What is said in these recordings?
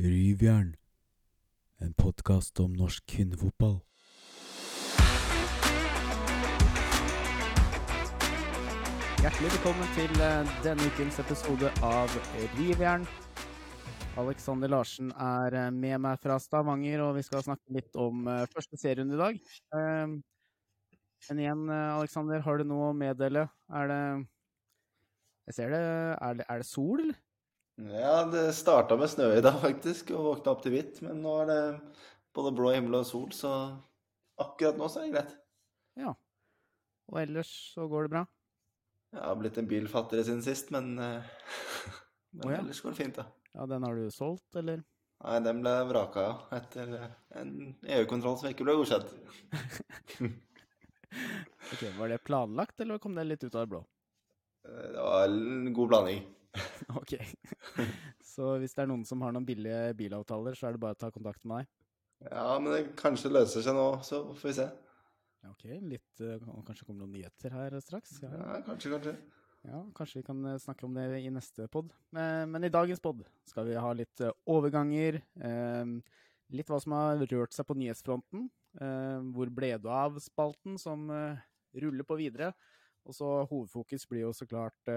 Ryvjern, en podkast om norsk kvinnefotball. Hjertelig velkommen til eh, denne ukens episode av Rivjern. Alexander Larsen er eh, med meg fra Stavanger, og vi skal snakke litt om eh, første serierunde i dag. Eh, Men igjen, Alexander, har du noe å meddele? Er det Jeg ser det Er det, er det sol, eller? Ja, det starta med snø i dag, faktisk, og våkna opp til hvitt. Men nå er det både blå himmel og sol, så akkurat nå så er det greit. Ja. Og ellers så går det bra? Jeg har blitt en bil fattigere siden sist, men, eh, men oh, ja. ellers går det fint, da. Ja, den har du solgt, eller? Nei, den ble vraka, ja. Etter en EU-kontroll som ikke ble godkjent. Ok, Var det planlagt, eller kom det litt ut av det blå? Eh, Det var en god blanding. Ok. Så hvis det er noen som har noen billige bilavtaler, så er det bare å ta kontakt med deg? Ja, men det kanskje løser seg nå, så får vi se. Ok, litt eh, Kanskje kommer noen nyheter her straks? Ja, Ja, kanskje, kanskje. ja Kanskje vi kan eh, snakke om det i neste pod. Men, men i dagens pod skal vi ha litt eh, overganger. eh, litt hva som har rørt seg på nyhetsfronten. eh, hvor ble du av-spalten som eh, ruller på videre. Og så hovedfokus blir jo så klart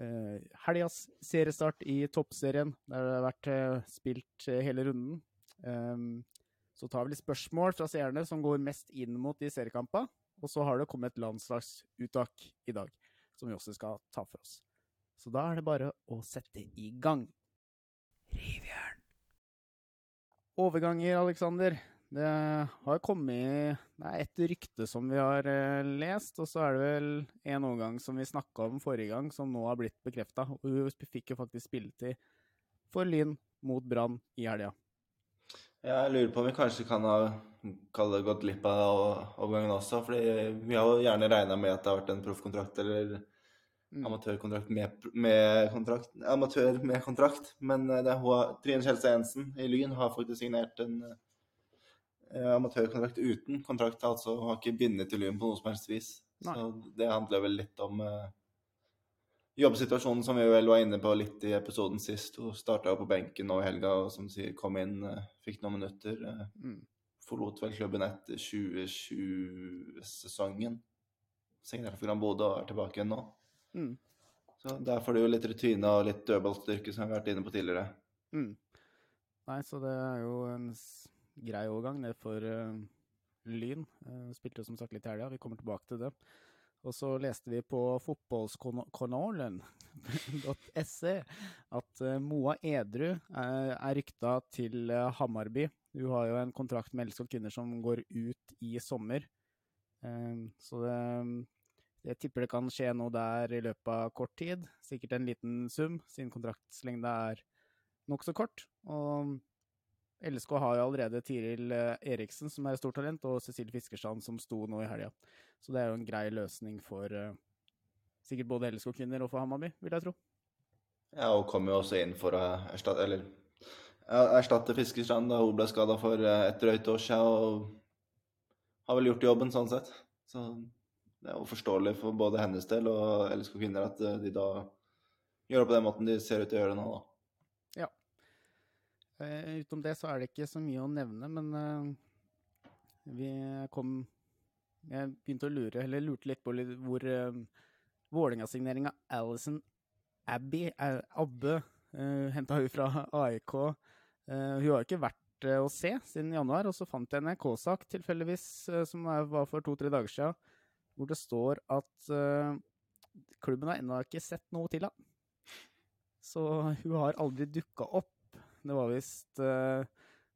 uh, helgas seriestart i toppserien, der det har vært eh, spilt eh, hele runden. Um, så tar vi litt spørsmål fra seerne som går mest inn mot de seriekampene. Og så har det kommet et landslagsuttak i dag, som vi også skal ta for oss. Så da er det bare å sette i gang. Rivjern. Overganger, Aleksander. Det har kommet Det er et rykte som vi har eh, lest, og så er det vel en overgang som vi snakka om forrige gang, som nå har blitt bekrefta. Og hun fikk jo faktisk spilletid for Lyn mot Brann i helga. Ja, jeg lurer på om vi kanskje kan ha kalle gått glipp av overgangen også. fordi vi har jo gjerne regna med at det har vært en proffkontrakt eller Mm. amatørkontrakt med, med kontrakt. Amatør med kontrakt. Men eh, det er Trine Skjelstad Jensen i Lyn har faktisk signert en eh, amatørkontrakt uten kontrakt. Altså har ikke bindet til Lyn på noe som helst vis. Nei. Så det handler vel litt om eh, jobbsituasjonen som vi vel var inne på litt i episoden sist. Hun starta på benken nå i helga og som du sier, kom inn, eh, fikk noen minutter. eh, Mm. Forlot vel klubben etter 2020-sesongen. Signerte for Gran Bodø og er tilbake igjen nå. Mm. Så Der får du jo litt rutine og litt dødballstyrke, som vi har vært inne på tidligere. Mm. Nei, så det er jo en grei overgang, ned for uh, Lyn. Uh, spilte som sagt litt i helga, vi kommer tilbake til det. Og så leste vi på fotballkanalen.se at uh, Moa Edru eh, er rykta til Hammarby. Hun har jo en kontrakt med Elskov kvinner som går ut i sommer. Så det jeg tipper det kan skje noe der i løpet av kort tid. Sikkert en liten sum, siden kontraktslengde er nokså kort. Og LSK har jo allerede Tiril eh, Eriksen, som er stort talent, og Cecilie Fiskerstrand, som sto nå i helga. Så det er jo en grei løsning for uh, sikkert både LSK-kvinner og for Hammarby, vil jeg tro. Ja, Hun kom jo også inn for å erstatte, eller, erstatte Fiskerstrand da hun ble skada for eh, et drøyt år siden. Og har vel gjort jobben sånn sett. Så det er jo forståelig for både hennes del og LSK kvinner at de da gjør det på den måten de ser ut til å gjøre det nå, da. Eh, utom det så er det ikke så mye å nevne, men eh, vi kom Jeg begynte å lure, eller lurte litt på hvor uh, Vålerenga-signeringa Alison Abbey, Abbe, uh, henta hun fra AIK. Hun har ikke vært å se siden januar, og så fant jeg en NRK-sak tilfeldigvis, som var for to-tre dager siden, hvor det står at klubben har ennå ikke sett noe til henne. Så hun har aldri dukka opp. Det var visst eh,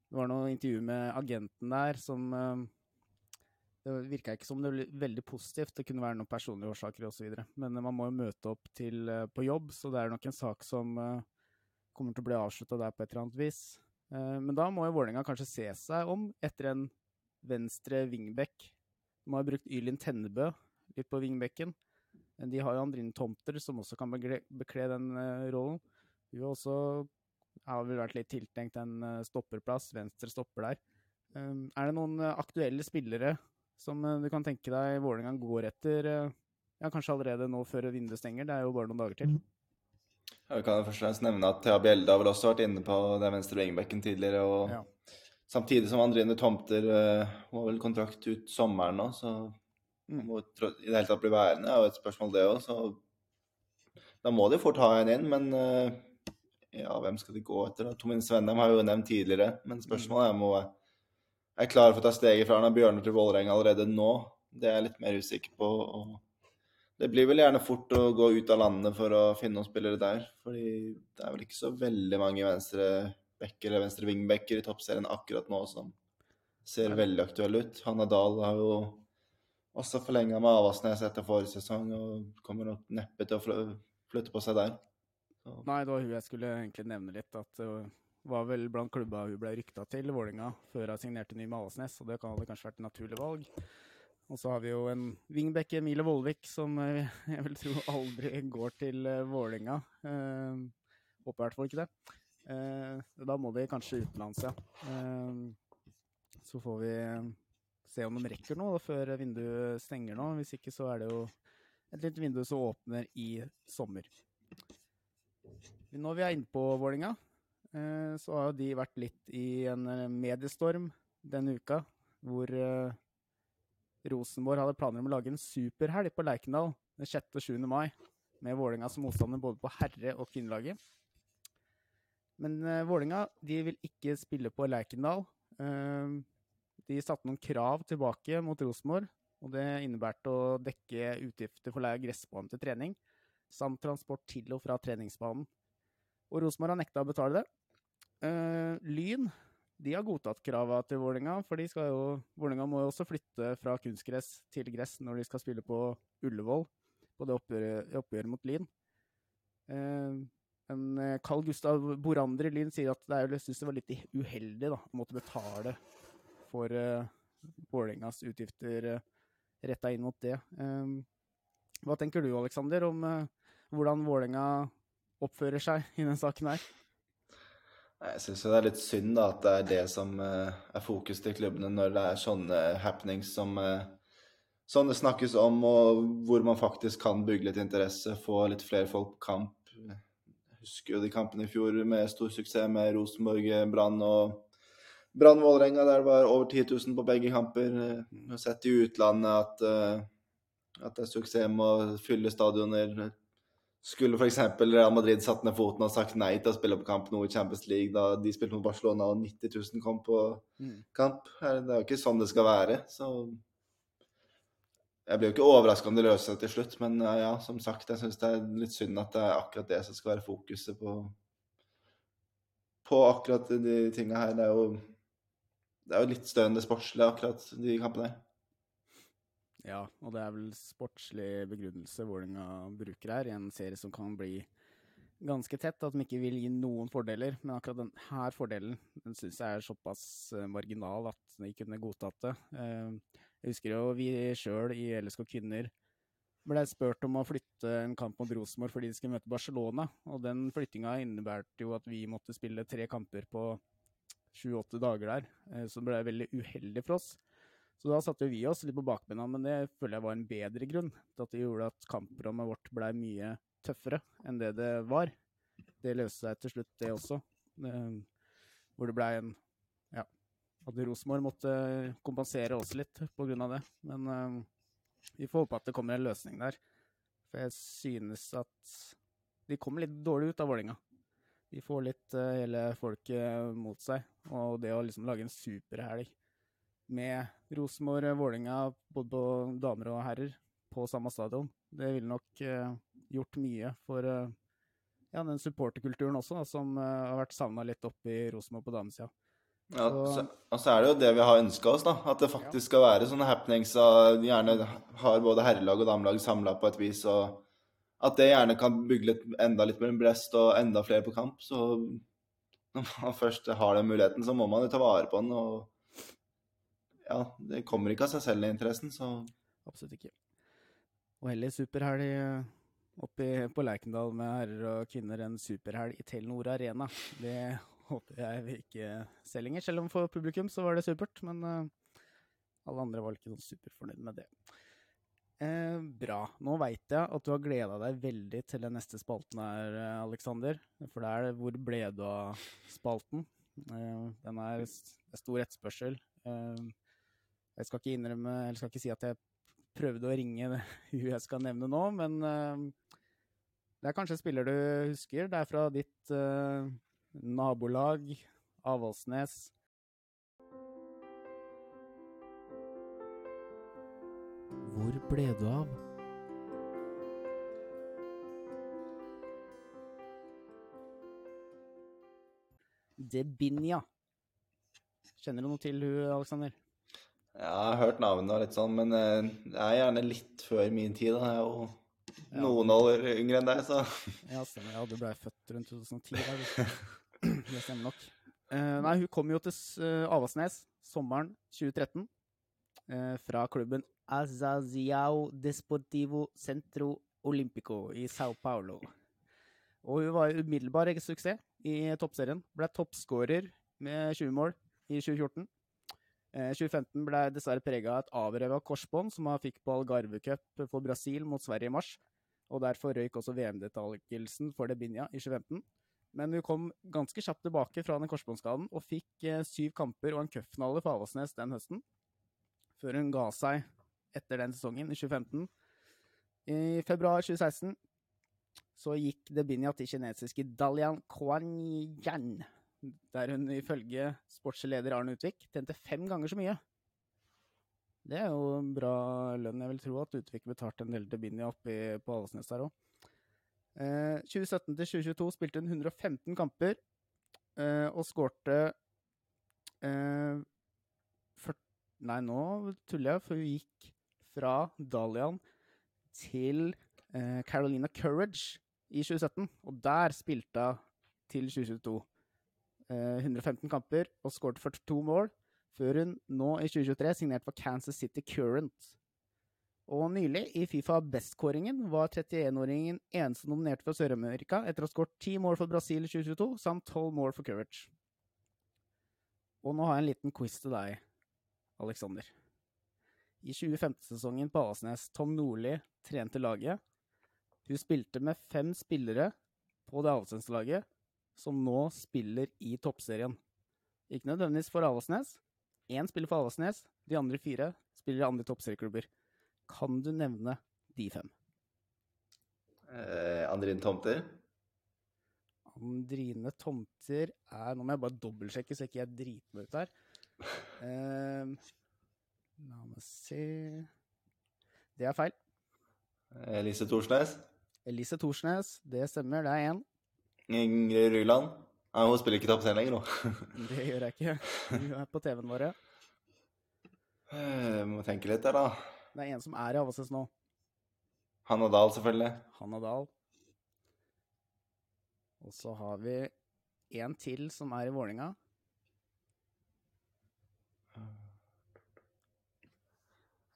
Det var noe intervju med agenten der som eh, Det virka ikke som det ble veldig positivt. Det kunne være noen personlige årsaker osv. Men man må jo møte opp til, eh, på jobb, så det er nok en sak som kommer til å bli avslutta der på et eller annet vis. Men da må jo Vålerenga kanskje se seg om etter en venstre wingback. De har brukt Ylin Tennebø litt på wingbacken. De har jo Andrine Tomter, som også kan bekle, den rollen. Hun har også har vel vært litt tiltenkt en eh, stopperplass, venstre stopper der. Um, er det noen eh, aktuelle spillere som eh, du kan tenke deg Vålerenga går etter, ja, kanskje allerede nå før vinduet stenger? Det er jo bare noen dager til. Jeg kan jo først og fremst nevne at Thea Bjelde har vel også vært inne på den venstre wingbacken tidligere. og Ja. Samtidig som Andrine Tomter må vel kontrakt ut sommeren nå, så Mm. må i det hele tatt bli værende. Det er jo et spørsmål, det òg. Så da må de fort ha en inn. Men ja, hvem skal de gå etter? da? Tomine Svendheim har jo nevnt tidligere. Men spørsmålet er om hun er- klar for å ta steget fra Arna Bjørner til Vålerenga allerede nå. Det er jeg litt mer usikker på. det blir vel gjerne fort å gå ut av landet for å finne noen spillere der. Fordi det er vel ikke så veldig mange venstre backer eller venstre wingbacker i toppserien akkurat nå som ser veldig aktuelle ut. Hanna Dahl har jo også forlenga med Avasnes etter forrige sesong og kommer nok neppe til å flytte på seg der. Nei, det var hun jeg skulle egentlig nevne litt. At det var vel blant klubba hun ble rykta til, Vålinga, før hun signerte ny med Avaldsnes. Og det hadde kanskje vært et naturlig valg. Og så har vi jo en wingback, Emilie Vollvik, som eh, jeg vil tro aldri går til Vålinga. Vålerenga. Eh, håper i hvert fall ikke det. Eh, da må de kanskje utenlands, ja. Eh, så får vi se om de rekker noe da, før vinduet stenger nå. Hvis ikke så er det jo et lite vindu som åpner i sommer. Når vi er inne på Vålinga, eh, så har jo de vært litt i en eh, mediestorm denne uka, hvor eh, Rosenborg hadde planer om å lage en superhelg på Lerkendal den 6. og 7. mai, med Vålinga som motstander både på herre- og kvinnelaget. Men Vålinga de vil ikke spille på Lerkendal. De satte noen krav tilbake mot Rosenborg, og det innebærte å dekke utgifter for leie av gressbane til trening, samt transport til og fra treningsbanen. Og Rosenborg har nekta å betale det. Uh, Lyn de har godtatt krava til Vålerenga, for de skal jo, Vålerenga må jo også flytte fra kunstgress til gress når de skal spille på Ullevål, på det oppgjøret, oppgjøret mot Lyn. Uh, men eh, Carl Gustav Borander i Lyn sier at det er jo, synes det var litt uheldig da, å måtte betale for uh, Vålerengas utgifter uh, retta inn mot det. Uh, hva tenker du, Aleksander, om eh, hvordan Vålerenga oppfører seg i denne saken her? Jeg syns det er litt synd da, at det er det som eh, er fokus til klubbene når det er sånne happenings som eh, sånn det snakkes om, og hvor man faktisk kan bygge litt interesse, få litt flere folk på kamp. Jeg husker jo de kampene i fjor med stor suksess med Rosenborg, eh, Brann og Brann Vålerenga, der det var over 10 000 på begge kamper. Eh, Vi har sett i utlandet at, eh, at det er suksess med å fylle stadioner. Skulle f.eks. Real Madrid satt ned foten og sagt nei til å spille på kamp nå i Champions League da de spilte mot Barcelona og 90 000 kom på kamp? Det er jo ikke sånn det skal være. Så jeg blir jo ikke overraska om det løser seg til slutt, men ja, ja som sagt, jeg syns det er litt synd at det er akkurat det som skal være fokuset på på akkurat de tinga her. Det er jo det er jo litt støyende sportslig, akkurat de kampene her. Ja, og det er vel sportslig begrunnelse Vålerenga bruker her, i en serie som kan bli ganske tett, at de ikke vil gi noen fordeler. Men akkurat denne fordelen den syns jeg er såpass eh, marginal at de kunne godtatt det. Eh, Jeg husker jo vi sjøl i LSK Kvinner ble spurt om å flytte en kamp mot Rosenborg fordi de skulle møte Barcelona. Og den flyttinga innebærte jo at vi måtte spille tre kamper på sju-åtte dager der. eh, Så det ble veldig uheldig for oss. Så da satte vi oss litt på bakbena, men det føler jeg var en bedre grunn til at det gjorde at kamprommet vårt ble mye tøffere enn det det var. Det løste seg til slutt, det også. Hvor det ble en Ja. At Rosenborg måtte kompensere oss litt på grunn av det. Men eh, vi får håpe at det kommer en løsning der. For jeg synes at de kommer litt dårlig ut av Vålerenga. De får litt eh, hele folket mot seg. Og det å liksom lage en superhelg med Rosenborg og Vålerenga, både på damer og herrer, på samme stadion, det ville nok eh, gjort mye for eh, ja, den supporterkulturen også, da, som eh, har vært savna litt opp i Rosenborg på damesida. Ja, Så- så er det jo det vi har ønska oss, da. At det faktisk skal være sånne happenings. Og gjerne har både herrelag og damelag samla på et vis. Og at det gjerne kan bygge litt, enda litt mer blest og enda flere på kamp. Så når man først har den muligheten, så må man jo ta vare på den. Og ja, det kommer ikke av seg selv, den interessen. Så Absolutt ikke. Og heller superhelg eh, oppe på Lerkendal med herrer og kvinner en superhelg i Telenor Arena. Det håper jeg vi ikke ser lenger, selv om for publikum så var det supert. Men eh, alle andre var ikke sånn superfornøyd med det. Eh, bra. Nå veit jeg at du har gleda deg veldig til den neste spalten her, eh, Aleksander. For det er 'Hvor ble du av?'-spalten. Eh, den er stor etterspørsel. Eh, jeg skal ikke innrømme, eller skal ikke si at jeg prøvde å ringe hun jeg skal nevne nå, men eh, det er kanskje en spiller du husker. Det er fra ditt eh, nabolag, Avaldsnes. Hvor ble du av? Debinja. Kjenner du noe til hun, Aleksander? Jeg har hørt navnet og litt sånn, men eh, det er gjerne litt før min tid. da. Jeg er jo Ja. noen år yngre enn deg, så Ja, stemmer. Ja, du ble født rundt 2010. da. det stemmer nok. Eh, nei, hun kom jo til uh, Avaldsnes sommeren 2013 eh, fra klubben Azaziao Desportivo Centro Olympico i Sao Paulo. Og hun var umiddelbar suksess i toppserien. Ble toppskårer med 20 mål i 2014. Eh, 2015 ble dessverre prega av et avrevet korsbånd som han fikk på Algarve Cup for Brasil mot Sverige i mars. Og derfor røyk også VM-deltakelsen for Debinia i 2015. Men hun kom ganske kjapt tilbake fra den korsbåndskaden og fikk eh, syv kamper og en cupfinale for Avaldsnes den høsten. Før hun ga seg etter den sesongen, i 2015. I februar 2016 så gikk Debinia til kinesiske Dalian Kuanyan, der hun ifølge sportsleder Arne Utvik tjente fem ganger så mye. Det er jo en bra lønn. Jeg vil tro at Utvik betalte en del til Binja oppe på Avaldsnes der òg. Eh, 2017 til 2022 spilte hun 115 kamper eh, og skårte eh, Nei, nå tuller jeg, for hun gikk fra Dalian til eh, Carolina Courage i 2017, og der spilte hun til 2022. Eh, 115 kamper og skårte 42 mål før hun nå i 2023 signerte for Kansas City Current. Og nylig, i Fifa Best-kåringen, var 31-åringen eneste nominert for Sør-Amerika etter å ha skåret 10 mål for Brasil i 2022, samt 12 mål for Courage. Og nå har jeg en liten quiz til deg, Alexander. I 2015-sesongen på Asnes, Tom Nordli trente laget. Hun spilte med fem spillere på det Avaldsnes-laget som nå spiller i toppserien. Ikke nødvendigvis for Avaldsnes. Én spiller for Avaldsnes, de andre fire spiller i andre toppserieklubber. Kan du nevne de fem? eh, Andrine Tomter. Andrine Tomter er Nå må jeg bare dobbeltsjekke så ikke jeg driter meg ut her. Eh, la meg se Det er feil. Elise Thorsnes. Elise Thorsnes, det stemmer, det er én. Ingrid Ryland. Nei, hun spiller ikke kaptein lenger nå. Det gjør jeg ikke. Hun er på TV-en vår. Jeg Må tenke litt der, da. Det er en som er i Avaldsnes nå. Hanna Dahl, selvfølgelig. Hanna Dahl. Og så har vi en til som er i Vålinga. Det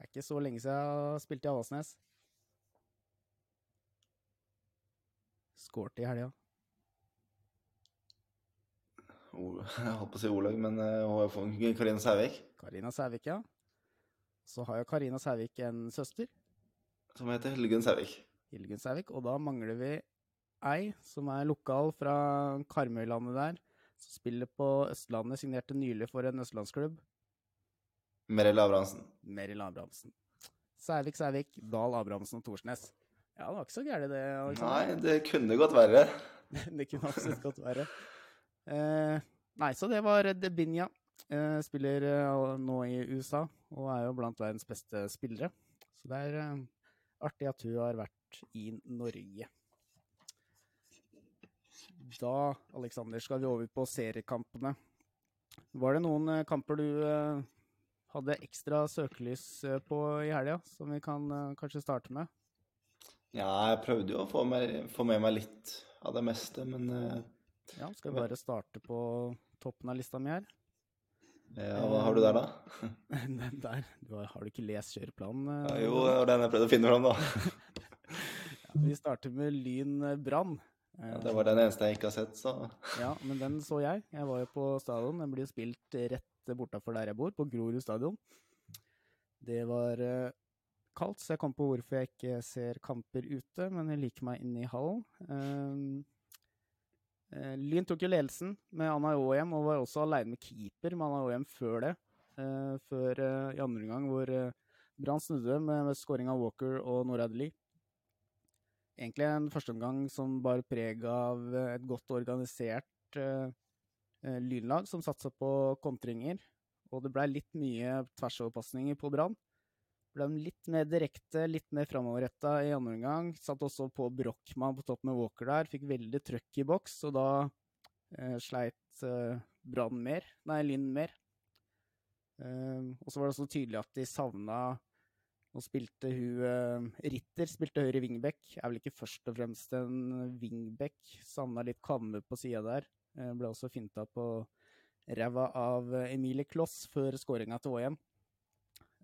er ikke så lenge siden jeg har spilt i Avaldsnes. Skåret i helga. Jeg holdt på å si Olaug, men Karina hun er Sævik, Karina Sævik, ja. Så har jo Karina Sævik en søster, som heter Hildegunn Sævik. Hildegunn Sævik. Og da mangler vi ei som er lokal fra Karmøylandet der. Som spiller på Østlandet, signerte nylig for en østlandsklubb. Merell Abrahamsen. Meril Abrahamsen. Sævik, Sævik, Dahl, Abrahamsen og Thorsnes. Ja, det var ikke så gærent det. Alexander. Nei, det kunne gått verre. det kunne absolutt godt være. Eh, nei, så det var Debinja. Eh, spiller eh, nå i USA og er jo blant verdens beste spillere. Så det er artig at hun har vært i Norge. Da, Alexander, skal vi over på seriekampene. Var det noen kamper du hadde ekstra søkelys på i helga, som vi kan kanskje starte med? Ja, jeg prøvde jo å få, med, få med meg litt av det meste, men Ja, skal vi bare starte på toppen av lista mi her? ja, hva har du der, da? Den der. Du har, har du ikke lest kjøreplanen? Ja, eh, jo, det var den jeg prøvde å finne fram, da. Vi starter med Lyn eh, Brann. Ja, det var den eneste jeg ikke har sett, så Ja, men den så jeg. Jeg var jo på stadion. Den blir spilt rett bortafor der jeg bor, på Grorud stadion. Det var eh, kaldt, så jeg kom på hvorfor jeg ikke ser kamper ute, men jeg liker meg inne i hallen. Uh, Lyn tok jo ledelsen med Anna Åhjem, og var også aleine med keeper med Anna Åhjem før det. Uh, før uh, i andre omgang, hvor Brann snudde med, med scoring av Walker og Norad Lee. Egentlig en førsteomgang som bar preg av et godt organisert lynlag, som satsa på kontringer. Og det blei litt mye tversoverpasninger på Brann. Ble de litt mer direkte, litt mer framoverretta i andre omgang. Satt også på Brochmann på topp med Walker der. Fikk veldig trøkk i boks, og da eh, sleit eh, Brann mer. Nei, Linn mer. Eh, og så var det også tydelig at de savna Nå spilte hun eh, Ritter spilte høyre wingback. Er vel ikke først og fremst en wingback. Savna litt kamme på sida der. Eh, ble også finta på ræva av Emilie Kloss før skåringa til Åhjem.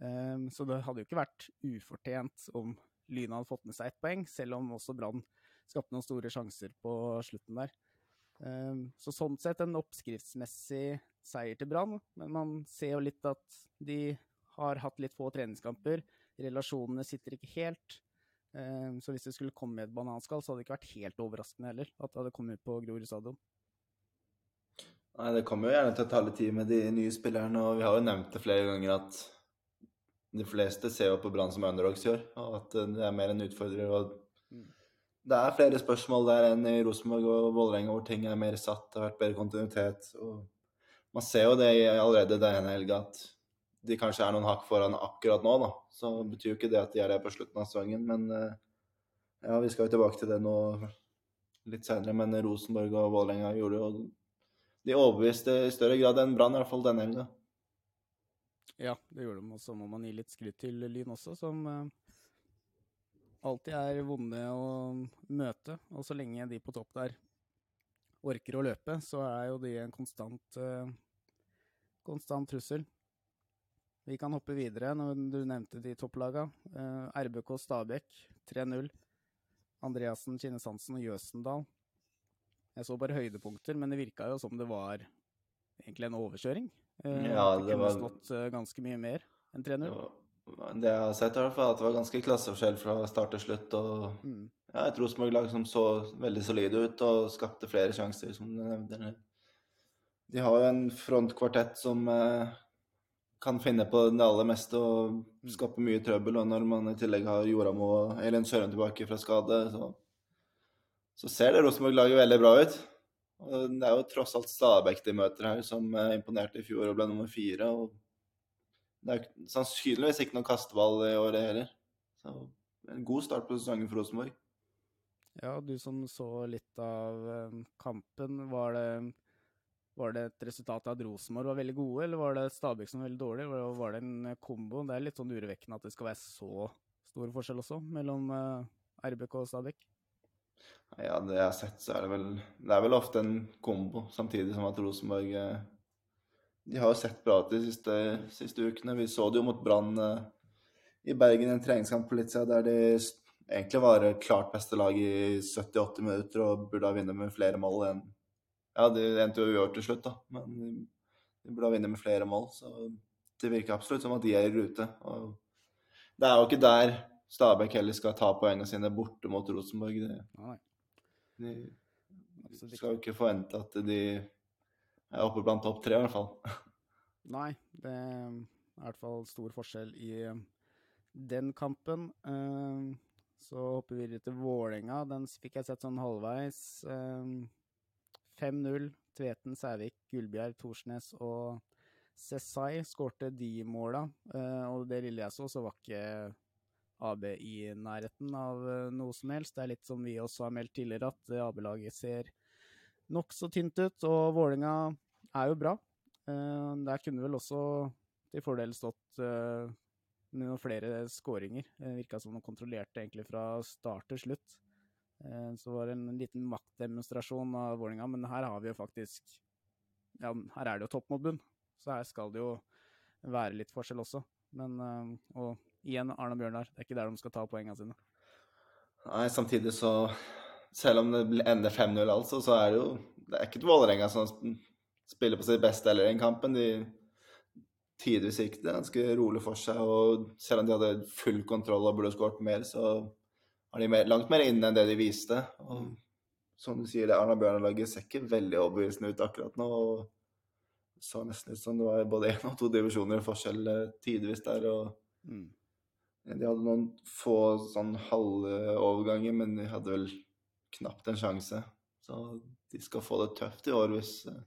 Um, så det hadde jo ikke vært ufortjent om Lyna hadde fått med seg ett poeng, selv om også Brann skapte noen store sjanser på slutten der. Um, så sånn sett en oppskriftsmessig seier til Brann, men man ser jo litt at de har hatt litt få treningskamper. Relasjonene sitter ikke helt. Um, så hvis det skulle komme med et bananskall, så hadde det ikke vært helt overraskende heller at det hadde kommet på Grorud stadion. Nei, Det kommer jo gjerne til å ta litt tid med de nye spillerne, og vi har jo nevnt det flere ganger at de fleste ser jo på Brann som underdogs i år, og at det er mer en utfordrer. og mm. Det er flere spørsmål der enn i Rosenborg og Vålerenga hvor ting er mer satt, det har vært bedre kontinuitet. og Man ser jo det allerede denne helga at de kanskje er noen hakk foran akkurat nå. da. Så betyr jo ikke det at de er det på slutten av sesongen, men eh, ja, vi skal jo tilbake til det nå litt senere. Men Rosenborg og Vålerenga gjorde jo De overbeviste i større grad enn Brann, i hvert fall denne helga. Ja, det gjorde de. Og så må man gi litt skryt til Lyn også, som uh, alltid er vonde å møte. Og så lenge de på topp der orker å løpe, så er jo de en konstant, uh, konstant trussel. Vi kan hoppe videre når du nevnte de topplaga. Uh, RBK Stabæk 3-0. Andreassen, Kinnes-Hansen og Jøsendal. Jeg så bare høydepunkter, men det virka jo som det var egentlig en overkjøring. Eh, ja, det, det kunne stått uh, ganske mye mer enn 3-0. Det jeg har sett, i hvert fall, at det var ganske klasseforskjell fra start til slutt. og mm. ja, Et Rosenborg-lag som så veldig solide ut og skapte flere sjanser, som du nevnte. De har jo en frontkvartett som eh, kan finne på det aller meste og mm. skape mye trøbbel. Og når man i tillegg har Joramo og Elin Søren tilbake fra skade, så, så ser det Rosenborg-laget veldig bra ut. Det er jo tross alt Stabæk de møter her, som imponerte i fjor og ble nummer fire. og Det er sannsynligvis ikke noen kasteball i året heller. Så en god start på sesongen for Rosenborg. Ja, du som så litt av eh, kampen, var det, var det et resultat av at Rosenborg var veldig gode, eller var det Stabæk som var veldig dårlig? Var det en kombo? Det er litt sånn urovekkende at det skal være så stor forskjell også mellom eh, RBK og Stabæk. Ja, det jeg har sett, så er det vel Det er vel ofte en kombo, samtidig som at Rosenborg eh, De har jo sett bra ut de siste, siste, ukene. Vi så det jo mot Brann eh, i Bergen i en treningskamp på Litzia, der de egentlig var klart beste lag i 78 minutter og burde ha vunnet med flere mål enn Ja, de endte jo uavgjort til slutt, da, men de burde ha vunnet med flere mål. Så det virker absolutt som at de er i rute. Og det er jo ikke der Stabæk heller skal ta poengene sine borte mot Rosenborg. Det, Nei. De skal jo ikke forvente at de er oppe blant topp tre, i hvert fall. Nei, det er i hvert fall stor forskjell i um, den kampen. Um, så hopper vi videre til Vålerenga. Den fikk jeg sett sånn halvveis. 5-0. Um, Tveten, Sævik, Gullbjerg, Torsnes og Cessai skårte de måla. Og det lille jeg så, så var ikke AB i nærheten av eh, noe som helst. Det er litt som vi også har meldt tidligere, at eh, AB-laget ser nokså tynt ut. Og Vålinga er jo bra. Eh, der kunne vel også til fordel stått noen flere skåringer. Virka som de kontrollerte egentlig fra start til slutt. Så var det en liten maktdemonstrasjon av Vålinga, men her har vi jo faktisk Ja, her er det jo topp mot bunn, så her skal det jo være litt forskjell også. Men Og igjen Arne Bjørnar. Det er ikke der de skal ta poengene sine. Nei, samtidig så Selv om det ender 5-0 altså, så er det jo Det er ikke et Vålerenga som spiller på sitt beste heller i den kampen. De tidvis gikk det ganske rolig for seg. Og selv om de hadde full kontroll og burde skåret mer, så var de mer, langt mer inne enn det de viste. Og som du sier, det Arna Bjørnar-laget ser ikke veldig overbevisende ut akkurat nå. og det så nesten ut som det var både én og to divisjoner forskjell eh, tidvis der. og Mm. De hadde noen få sånn halve overganger, men de hadde vel knapt en sjanse. Så de skal få det tøft i år hvis eh,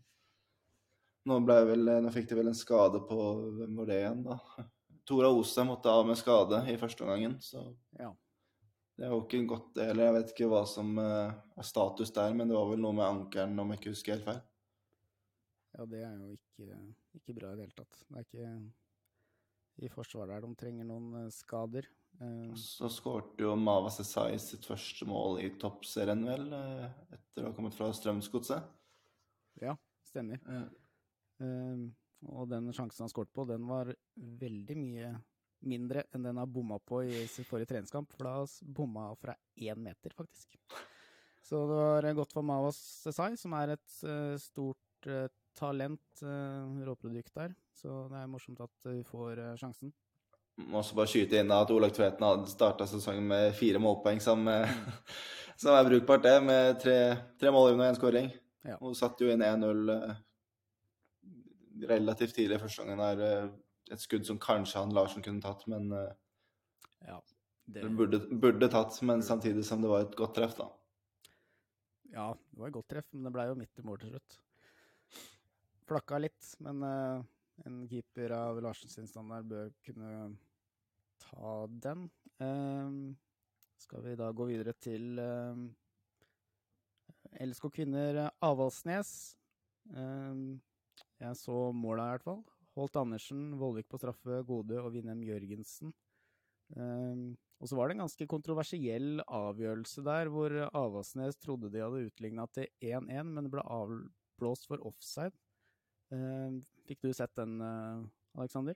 Nå, vel, nå fikk de vel en skade på Hvem var det igjen, da? Tora Ose måtte av med skade i første omgangen, så Ja. det er jo ikke godt, del. Jeg vet ikke hva som eh, er status der, men det var vel noe med ankelen, om jeg ikke husker helt feil. ja, det er jo ikke, ikke bra i det hele tatt. Det er ikke i forsvaret her de trenger noen eh, skader. Eh, Så skårte jo Mava Sesai sitt første mål i toppserien, vel, eh, etter å ha kommet fra Strømsgodset. ja, stemmer. Eh, og den sjansen han skåret på, den var veldig mye mindre enn den han bomma på i sin forrige treningskamp, for da bomma han fra én meter, faktisk. Så det var godt for Mavas Sesai, som er et stort talent, uh, råprodukt der. Så det er morsomt at vi får eh, sjansen. Må også bare skyte inn at Olaug Tveten hadde starta sesongen med fire målpoeng, som, eh, som er brukbart, det, med tre, tre mål og én skåring. Ja. Hun satte jo inn 1-0 eh, relativt tidlig i første gangen. her, eh, Et skudd som kanskje han Larsen kunne tatt, men eh, Ja, det, burde, burde tatt, men samtidig som det var et godt treff, da. ja, det var et godt treff, men det ble jo midt i mål til slutt. Flakka litt, men uh, en keeper av Larsen sin standard bør kunne ta den. Uh, skal vi da gå videre til uh, LSK kvinner eh, Avaldsnes. Eh, jeg så måla i hvert fall. Holt Andersen, Vollvik på straffe, Gode og Winnem Jørgensen. Eh, og så var det en ganske kontroversiell avgjørelse der, hvor Avaldsnes trodde de hadde utligna til 1-1, men det ble avblåst for offside. Eh, fikk du sett den, eh, Aleksander?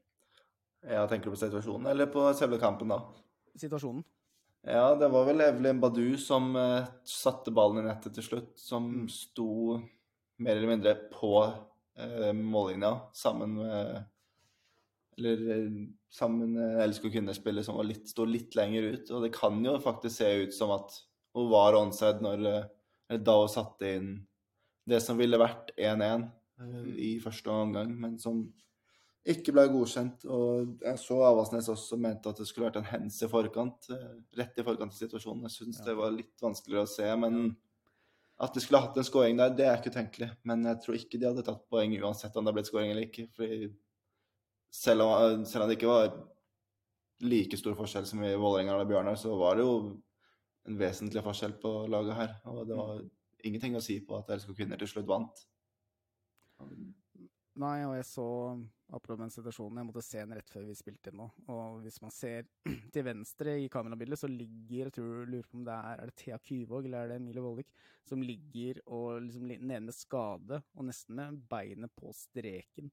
Ja, tenker du på situasjonen, eller på selve kampen, da? Situasjonen? Ja, det var vel Evelyn Badu som uh, satte ballen i nettet til slutt, som Mm. sto mer eller mindre på uh, mållinja sammen med Eller sammen med LSK kvinnespiller som var litt, sto litt lenger ut. Og det kan jo faktisk se ut som at hun var onside når, uh, da hun satte inn det som ville vært 1-1 eh, i første omgang, men som ikke ble godkjent. Og jeg så Avaldsnes også mente at det skulle vært en hens i forkant. eh, Rett i forkant av situasjonen. Jeg syns Ja. det var litt vanskeligere å se. Men at de skulle hatt en scoring der, det er ikke utenkelig. Men jeg tror ikke de hadde tatt poeng uansett om det ble scoring eller ikke. fordi selv om, selv om det ikke var like stor forskjell som i Vålerenga og Bjørnar, så var det jo en vesentlig forskjell på laget her. Og det var ingenting å si på at LSK kvinner til slutt vant. Nei, og jeg så apropos den situasjonen, jeg måtte se den rett før vi spilte inn nå. Og hvis man ser til venstre i kamerabildet, så ligger jeg tror, lurer på om det er, er det Thea Kyvåg eller er det Emilie Vollik som ligger og liksom li- nede med skade, og nesten med beinet på streken.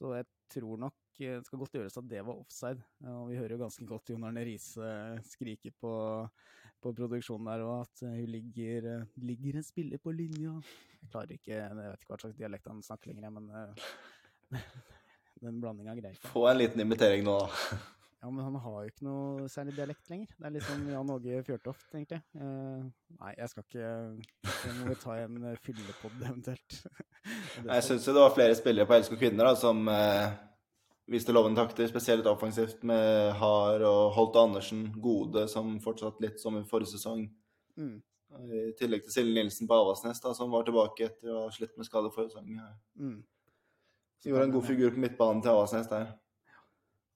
Så jeg tror nok eh, det skal godt gjøres at det var offside. Og vi hører jo ganske godt Jon Arne Riise skrike på, på produksjonen der, og at eh, hun ligger, eh, ligger en spiller på linja. Jeg klarer ikke, jeg vet ikke hva slags dialekt han snakker lenger, men eh, den blandinga greier ikke. Få en liten invitering nå, da. Ja, men han har jo ikke noe særlig dialekt lenger. Det er litt sånn Jan Åge Fjørtoft, egentlig. Uh, nei, jeg skal ikke Det må vi ta en eh, fyllepod eventuelt. Og Jeg syns jo det var flere spillere på LSK kvinner da, som uh, viste lovende takter, spesielt offensivt med Har og Holt Andersen, Gode, som fortsatt litt som i forrige sesong. Mm, I tillegg til Silje Nilsen på Avaldsnes, da, som var tilbake etter å ha slitt med skade forrige sesong. Mm. Så Gjorde en god figur på midtbanen til Avaldsnes der.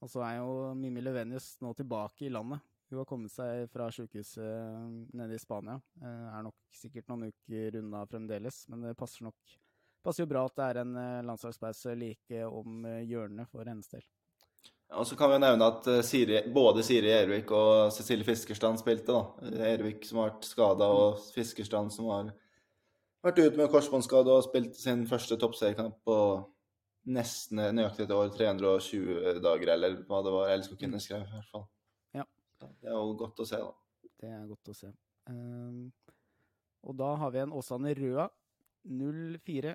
Og så er jo Mimmi Levenius nå tilbake i landet. Hun har kommet seg fra sykehuset nede i Spania. Eh, er nok sikkert noen uker unna fremdeles, men det passer nok passer jo bra at det er en eh, landslagspause like om eh, hjørnet for hennes del. Og så kan vi nevne at eh, Siri, både Siri Ervik og Cecilie Fiskerstrand spilte. da. Ervik som har vært skada, og Fiskerstrand som har vært ute med korsbåndskade og spilt sin første toppseriekamp på nesten nøyaktig et år, 320 dager, eller hva det var LSK kunne skrev i hvert fall. Ja. Det er jo godt å se, da. Det er godt å se. Ehm, og da har vi en Åsane Røa 04.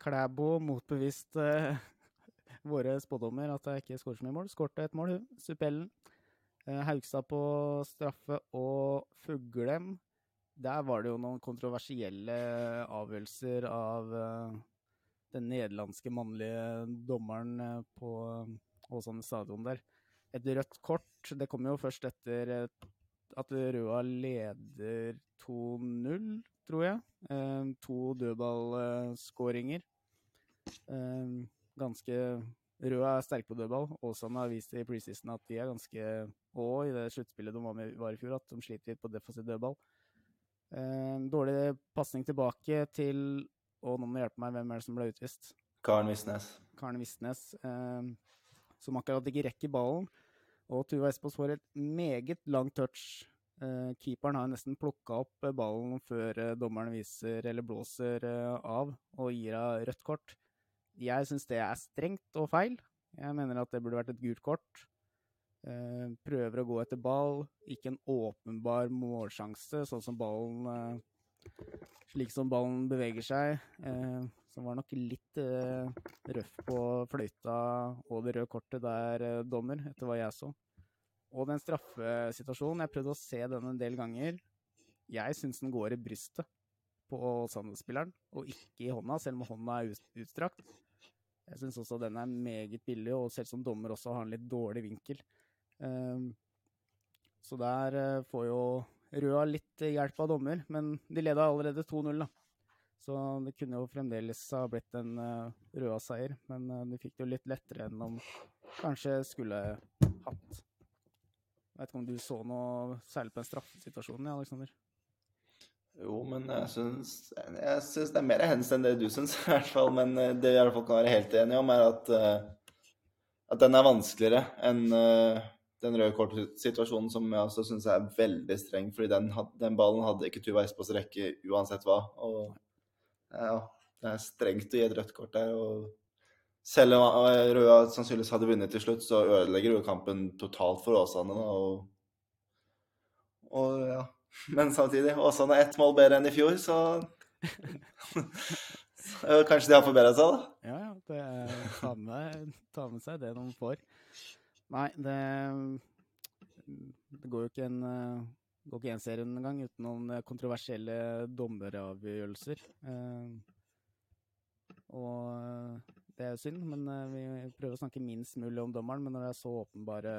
Klæbo motbevist uh, våre spådommer at jeg ikke skårer så mye mål. Skårte et mål, hun. Supellen. Uh, Haugstad på straffe og Fuglem. Der var det jo noen kontroversielle avgjørelser av eh, den nederlandske mannlige dommeren eh, på eh, Åsane stadion der. Et rødt kort, det kommer jo først etter eh, at Røa leder 2-0, tror jeg. To dødballskåringer. Ganske Røa er sterke på dødball. Åsane har vist i preseason at de er ganske Og i det sluttspillet de var med var i fjor, at de sliter litt på defensiv dødball. Dårlig pasning tilbake til Og nå må hjelpe meg, hvem er det som ble utvist? Karen Visnes. Karen Visnes, eh, som akkurat ikke rekker ballen. Og Tuva Espos får et meget langt touch. Eh, keeperen har nesten plukka opp ballen før eh, dommeren viser eller blåser eh, av og gir henne rødt kort. Jeg syns det er strengt og feil. Jeg mener at det burde vært et gult kort. Eh, prøver å gå etter ball. Ikke en åpenbar målsjanse, sånn som ballen Slik som ballen beveger seg. Eh, som var nok litt eh, røff på fløyta og det røde kortet der, eh, dommer, etter hva jeg så. Og den straffesituasjonen, jeg prøvde å se den en del ganger. Jeg syns den går i brystet på Sandnes-spilleren, og ikke i hånda, selv om hånda er utstrakt. Jeg syns også den er meget billig, og selv som dommer også har en litt dårlig vinkel. Eh, så der eh, får jo Røa litt hjelp av dommer, men de leda allerede 2-0, da. Så det kunne jo fremdeles ha blitt en uh, Røa-seier, men uh, de fikk det jo litt lettere enn de kanskje skulle hatt. Vet ikke om du så noe særlig på den straffesituasjonen, ja, Aleksander? Jo, men jeg syns, jeg syns det er mer hens enn det du syns, i hvert fall. Men eh, det vi i hvert fall kan være helt enige om, er at, uh, at den er vanskeligere enn eh, den røde kort-situasjonen som jeg også syns er veldig streng. fordi den, den ballen hadde ikke Tuva Espås rekke uansett hva. Og ja, det er strengt å gi et rødt kort der. og selv om eh, Røa sannsynligvis hadde vunnet til slutt, så ødelegger jo kampen totalt for Åsane. og, og ja. Men samtidig, Åsane er ett mål bedre enn i fjor, så, så Kanskje de har forbedra seg, da? Ja, ja. Det ta, med, ta med seg det de får. Nei, det Det går jo ikke en eh, går ikke en serie engang uten noen eh, kontroversielle dommeravgjørelser. Eh, og det er synd, men vi prøver å snakke minst mulig om dommeren. Men når det er så åpenbare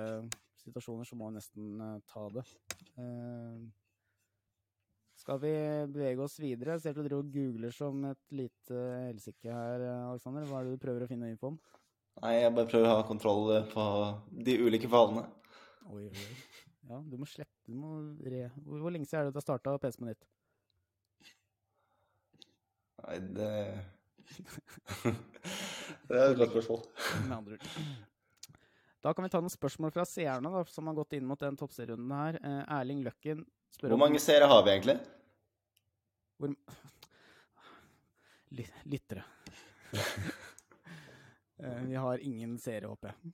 situasjoner, så må vi nesten ta det. Skal vi bevege oss videre? Jeg ser at du driver og googler som et lite helsike her, Aleksander. Hva er det du prøver å finne info om? Nei, jeg bare prøver å ha kontroll på de ulike fallene. Oi, oi. Ja, du må slette du må re... Hvor, hvor lenge siden er det du har starta PC på ditt? Nei, det Det er et godt spørsmål. Med andre ord. Da kan vi ta noen spørsmål fra seerne da, som har gått inn mot den toppserierunden her. Eh, Erling Løkken spør Hvor mange seere har vi egentlig? Hvor... Lyttere. Eh, vi har ingen seere, håper jeg.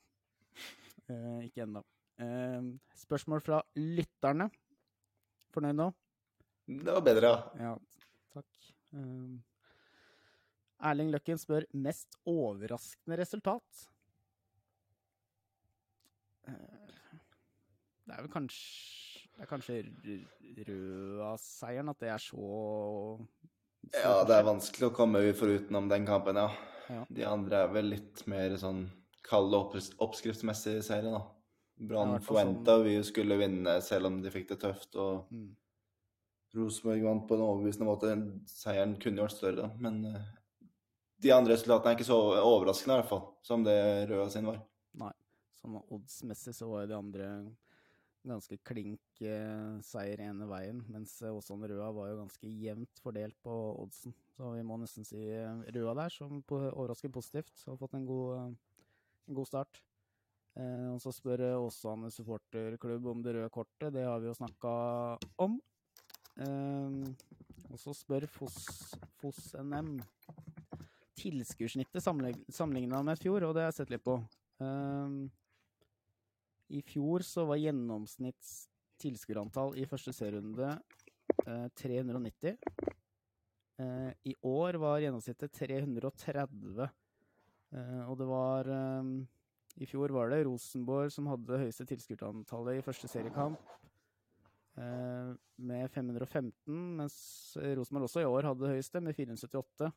Eh, ikke ennå. Eh, spørsmål fra lytterne. Fornøyd nå? Det var bedre, ja. Ja, takk. Erling Løkken spør mest overraskende resultat. Det er vel kanskje Det er kanskje Røa-seieren at det er så så Ja, det er vanskelig å komme forutenom den kampen, ja. Ja. De andre er vel litt mer sånn kald og opps oppskriftsmessig serie, da. Brann Ja, i sånn- forventa vi skulle vinne, selv om de fikk det tøft. Og Mm. Rosenborg vant på en overbevisende måte. Seieren kunne jo vært større. Men eh, de andre resultatene er ikke så overraskende, i hvert fall, som det Røa sin var. Nei. Sånn oddsmessig så var jo de andre ganske klink eh, seier ene veien, mens Åsan Åsane Røa var jo ganske jevnt fordelt på oddsen. Så vi må nesten si eh, Røa der, som overrasker positivt. Har fått en god, eh, en god start. Eh, og så spør eh, Åsane supporterklubb om det røde kortet. Det har vi jo snakka om. Eh, og så spør Foss, Foss NM sammenligna med fjor, og det har jeg sett litt på. I fjor så var gjennomsnitts tilskuerantall i første serierunde eh, 390. Eh, I år var gjennomsnittet 330. Eh, og det var eh, fjor var det Rosenborg som hadde det høyeste tilskuerantallet i første seriekamp, eh, med 515, mens Rosenborg også i år hadde det høyeste, med 478.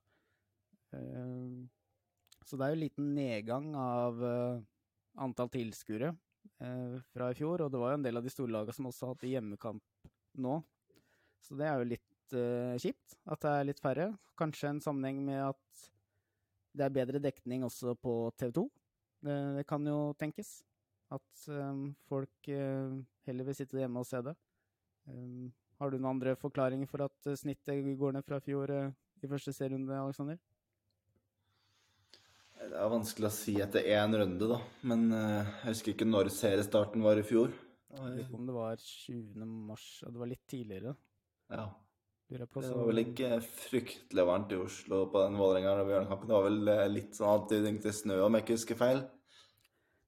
Eh, så det er jo en liten nedgang av antall tilskuere fra i fjor, og det var jo en del av de store lagene som også hadde hjemmekamp nå. Så det er jo litt eh, kjipt at det er litt færre. Kanskje en sammenheng med at det er bedre dekning også på TV 2. Det, det kan jo tenkes. At eh, folk eh, heller vil sitte hjemme og se det. Um, har du noen andre forklaringer for at eh, snittet går ned fra fjor eh, i første serierunde, Aleksander? Det er vanskelig å si etter én runde, da. Men eh, jeg husker ikke når seriestarten var i fjor. Jeg lurer på om det var 20. mars, og det var litt tidligere. Ja. Det var vel ikke fryktelig varmt i Oslo på den Vålerenga-Bjørnkampen. Det var vel eh, litt sånn antydning til snø, om jeg ikke husker feil.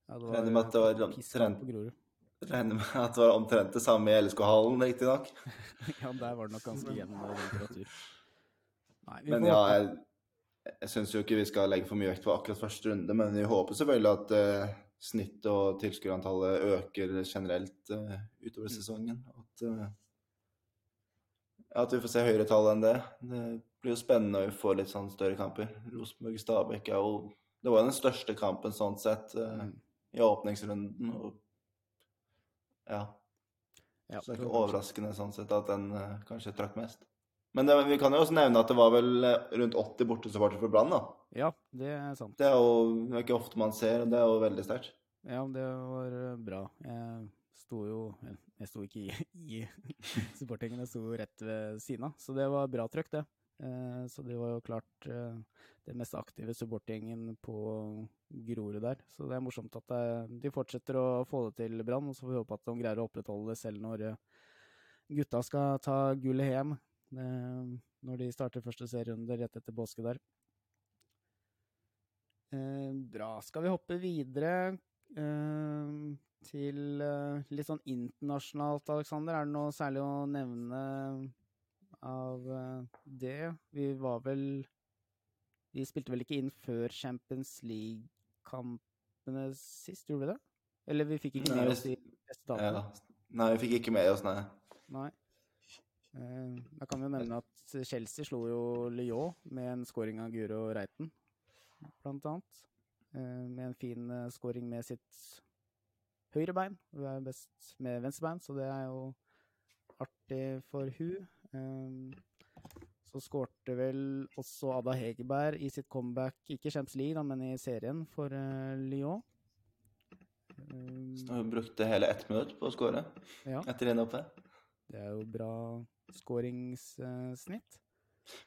ja, det regner med at det var omtrent-. Regner med at det var omtrent det samme i LSK-hallen, riktignok. Ja, der var det nok ganske jevn temperatur. Nei, vi Men ja, jeg, jeg syns jo ikke vi skal legge for mye vekt på akkurat første runde, men vi håper selvfølgelig at eh, snittet og tilskuerantallet øker generelt eh, utover Mm. sesongen. At, eh, at vi får se høyere tall enn det. Det blir jo spennende når vi får litt sånn større kamper. Rosenborg-Stabæk er jo Det var jo den største kampen sånn sett eh, Mm. i åpningsrunden. Og ja. Ja, Så det er ikke overraskende sånn sett at den eh, kanskje trakk mest. Men det, vi kan jo også nevne at det var vel eh, rundt 80 bortesupportere for Brann, da. Ja, det er sant. Det er jo det er ikke ofte man ser, og det er jo veldig sterkt. Ja, det var eh, bra. Jeg sto jo Jeg sto ikke i, i supportingen, jeg sto rett ved siden av. Så det var bra trøkk, det. Eh, Så det var jo klart den det mest aktive supportgjengen på Grorud der. Så det er morsomt at de fortsetter å få det til, Brann. Og så får vi håpe at de greier å opprettholde det selv når gutta skal ta gullet hjem. Eh, Når de starter første serierunde rett etter påske der. Eh, bra. Skal vi hoppe videre eh, til litt sånn internasjonalt, Aleksander? Er det noe særlig å nevne av det? Vi var vel Vi spilte vel ikke inn før Champions League-kampene sist, gjorde vi det? Eller vi fikk ikke med oss de beste resultatene? Ja. Nei, vi fikk ikke med oss, nei. Nei. Eh, Da kan vi jo nevne at Chelsea slo jo Lyon med en scoring av Guro Reiten, blant annet. Eh, Med en fin eh, scoring med sitt høyre bein. Hun er best med venstre bein, så det er jo artig for hun. Så skårte vel også Ada Hegerberg i sitt comeback, ikke Champions League, men i serien for Lyon. Så hun brukte hele ett minutt på å skåre Ja, etter innhoppet. det er jo bra skåringssnitt.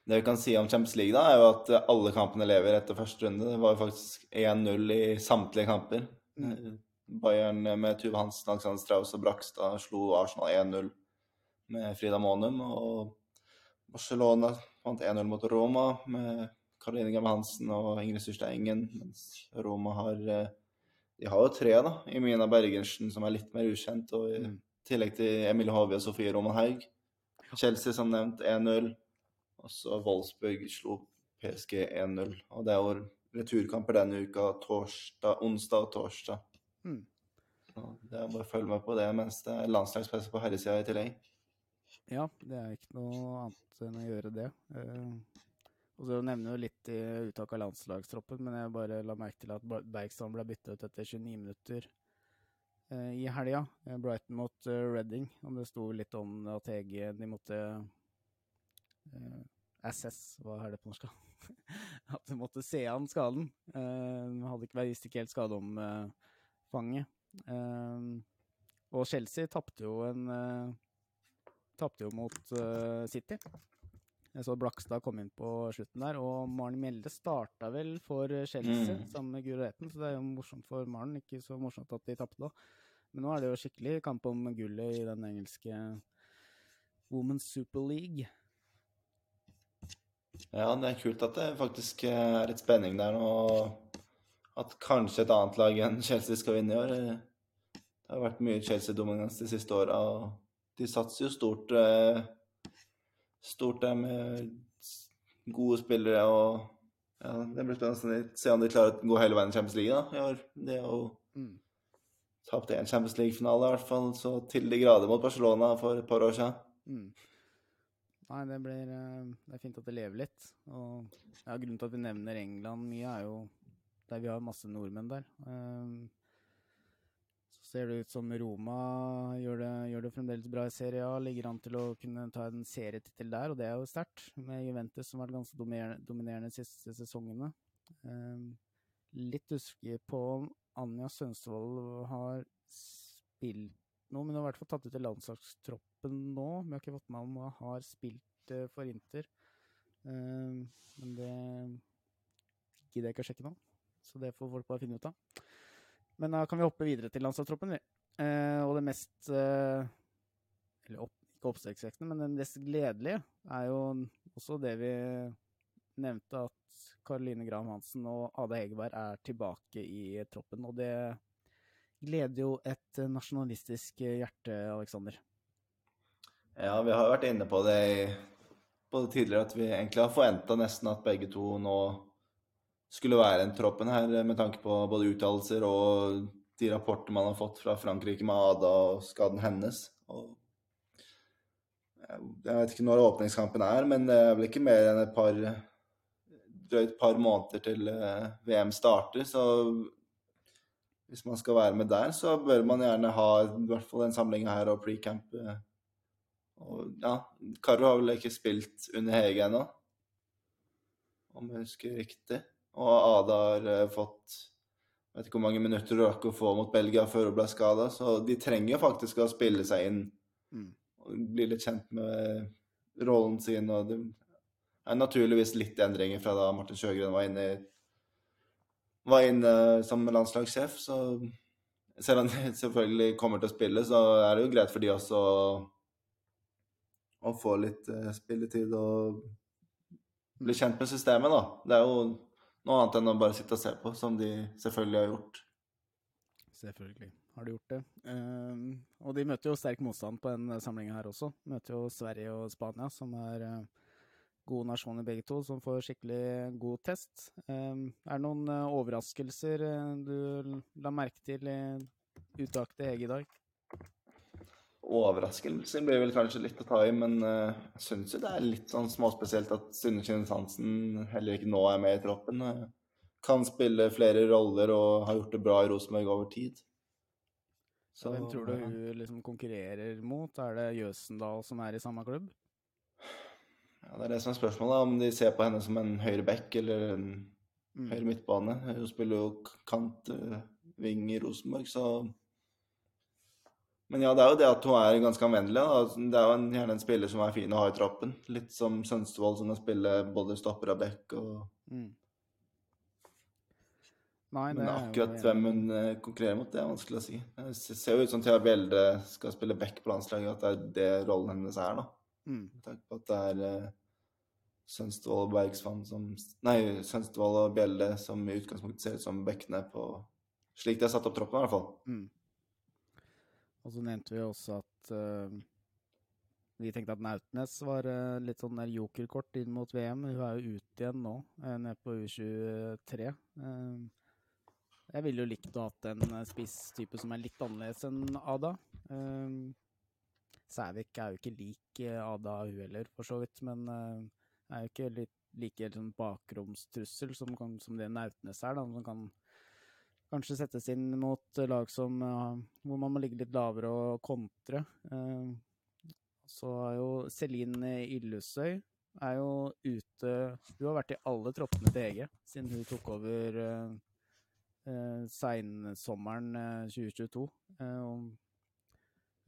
Det vi kan si om Champions League, da, er jo at alle kampene lever etter første runde. Det var jo faktisk 1-0 i samtlige kamper. Mm. Bayern med Tuve Hansen, Alexander Strauss og Brakstad slo Arsenal 1-0 med Frida Monum. Og Barcelona vant 1-0 mot Roma med Karoline Gamme Hansen og Ingrid Syrsteingen. Mens Roma har eh, De har jo tre, da. i Mina Bergersen, som er litt mer ukjent. Og i Mm. tillegg til Emilie Hovie og Sofie Roman Haug. Chelsea, som nevnt, 1-0. Og så Wolfsburg slo PSG 1-0. Og det er jo returkamper denne uka, torsdag, onsdag og torsdag. Mm. Det er bare å følge med på det mens det er landslagspress på herresida i tillegg. Ja, det er ikke noe annet enn å gjøre det. Eh, og så nevner jo litt i uttak av landslagstroppen, men jeg bare la merke til at Ber- Bergstrand ble byttet ut etter 29 minutter i helga. Eh, Brighton mot eh, Reading, og det sto litt om at Hege de måtte eh, SS, hva er det på norsk? at de måtte se an skaden. Eh, hadde ikke, visste ikke helt skadeomfanget. Eh, og Chelsea tapte jo en eh, tapte jo mot eh, City. Jeg så Blakstad kom inn på slutten der, og Maren Mjelde starta vel for eh, Chelsea Mm. sammen med Guro Reiten, så det er jo morsomt for Maren. Ikke så morsomt at de tapte da. Men nå er det jo skikkelig kamp om gullet i den engelske Women's Super League. Ja, det er kult at det faktisk eh, er litt spenning der og At kanskje et annet lag enn Chelsea skal vinne i år. Det har vært mye Chelsea-dominans de siste åra, og de satser jo stort, eh, stort der med gode spillere og ja, Det blir spennende å se om de klarer å gå hele veien i Champions League da, i år. Det er jo Mm. Tapte en Champions League-finale, i hvert fall, så til de grader mot Barcelona for et par år siden. Mm. Nei, det blir eh, Det er fint at det lever litt. Og ja, grunnen til at vi nevner England mye, er jo der vi har masse nordmenn der. Um, så ser det ut som Roma gjør det, gjør det fremdeles bra i Serie A. Ligger an til å kunne ta en serietittel der, og det er jo sterkt. Med Juventus som har vært ganske dominerende, de siste sesongene. Um, litt usikker på Anja Sønsvold har spilt noe, men hun har i hvert fall tatt ut i landslagstroppen nå. Men har ikke fått med om hun har spilt uh, for Inter. Um, men det gidder jeg ikke å sjekke nå, så det får folk bare finne ut av. Men da kan vi hoppe videre til landslagstroppen, vi. Uh, og det mest uh, Eller opp, ikke oppsiktsvekkende, men det mest gledelige er jo også det vi nevnte, at Karoline Graham Hansen og Ada Hegerberg er tilbake i troppen. Og det gleder jo et nasjonalistisk hjerte, Aleksander. Ja, vi har vært inne på det både tidligere at vi egentlig har forventa nesten at begge to nå skulle være en troppen her, med tanke på både uttalelser og de rapportene man har fått fra Frankrike med Ada og skaden hennes. Og jeg vet ikke når åpningskampen er, men det er vel ikke mer enn et par drøyt par måneder til eh, VM starter. Så hvis man skal være med der, så bør man gjerne ha i hvert fall den samlinga her og pre-camp. eh. Og ja, Karo har vel ikke spilt under Hege ennå, om jeg husker riktig. Og Ada har eh, fått jeg vet ikke hvor mange minutter hun rakk å få mot Belgia før hun ble skada, så de trenger faktisk å spille seg inn Mm. og bli litt kjent med rollen sin. og det er naturligvis litt endringer fra da Martin Sjøgren var inne, var inne som landslagssjef. Så selv om de selvfølgelig kommer til å spille, så er det jo greit for de også å, få litt eh, spilletid og bli kjent med systemet, da. Det er jo noe annet enn å bare sitte og se på, som de selvfølgelig har gjort. Selvfølgelig har de gjort det. Ehm, og de møter jo sterk motstand på den samlinga her også. Møter jo Sverige og Spania, som er eh, gode nasjoner begge to, som får skikkelig god test. Ehm, er det noen eh, overraskelser eh, du la merke til i uttaket til Hege i dag? Overraskelsen blir vel kanskje litt å ta i, men eh, jeg syns jo det er litt sånn småspesielt at Synne Kjønnes Hansen heller ikke nå er med i troppen. Uh, Kan spille flere roller og har gjort det bra i Rosenborg over tid. Så, Hvem tror du hun liksom konkurrerer mot? Er det Jøsendal som er i samme klubb? Ja, Det er det som er spørsmålet, om de ser på henne som en høyre back eller en Mm. høyre midtbane. Hun spiller jo kant eh, ving i Rosenborg, så Men ja, det er jo det at hun er ganske anvendelig. Da. Det er jo en, gjerne en spiller som er fin å ha i troppen. Litt som Sønstevold, som kan spille både stopper og back. Og... Mm. Nei, Men jo akkurat enig. hvem hun eh, konkurrerer mot, det er vanskelig å si. Det ser jo ut som Thea Bjelde skal spille back på landslaget, at det er det rollen hennes er, da. Mm. Med tanke på at det er eh, Sønstevold og Bergsvann som Nei, Sønstevold og Bjelle som i utgangspunktet ser ut som bekkene på Slik de har satt opp troppen, i hvert fall. Mm. Og så nevnte vi også at uh, vi tenkte at Nautnes var uh, litt sånn der jokerkort inn mot VM. Hun er jo ute igjen nå, uh, nede på U23. Eh, jeg ville jo likt å ha hatt en spisstype som er litt annerledes enn Ada. Uh, Sævik er jo ikke lik eh, Ada hun heller, for så vidt, men eh, er jo ikke litt, like sånn bakromstrussel som, kan, som det Nautnes er, da, som kan kanskje settes inn mot lag som eh, hvor man må ligge litt lavere og kontre. Så er jo Celine Illusøy er jo ute Hun har vært i alle troppene til Hege siden hun tok over eh, seinsommeren eh, 2022. Eh,